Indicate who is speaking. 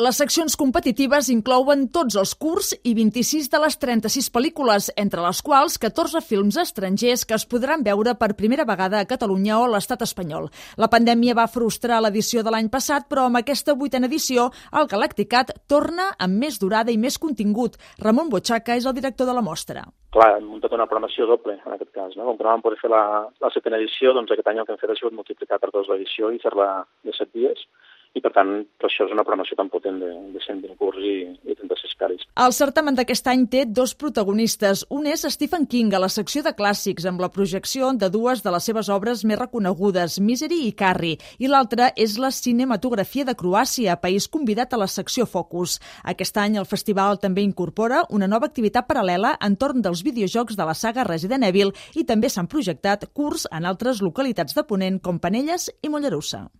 Speaker 1: Les seccions competitives inclouen tots els curs i 26 de les 36 pel·lícules, entre les quals 14 films estrangers que es podran veure per primera vegada a Catalunya o a l'estat espanyol. La pandèmia va frustrar l'edició de l'any passat, però amb aquesta vuitena edició el Galacticat torna amb més durada i més contingut. Ramon Bochaca és el director de la mostra.
Speaker 2: Clar, hem muntat una programació doble, en aquest cas. No? Com que no vam poder fer la, la setena edició, doncs aquest any el que hem fet ha sigut multiplicar per dos l'edició i fer-la de set dies i per tant això és una programació tan potent de, de 120 curs i, i 36 caris.
Speaker 1: El certamen d'aquest any té dos protagonistes. Un és Stephen King a la secció de clàssics amb la projecció de dues de les seves obres més reconegudes, Misery i Carrie, i l'altre és la cinematografia de Croàcia, país convidat a la secció Focus. Aquest any el festival també incorpora una nova activitat paral·lela entorn dels videojocs de la saga Resident Evil i també s'han projectat curs en altres localitats de Ponent com Panelles i Mollerussa.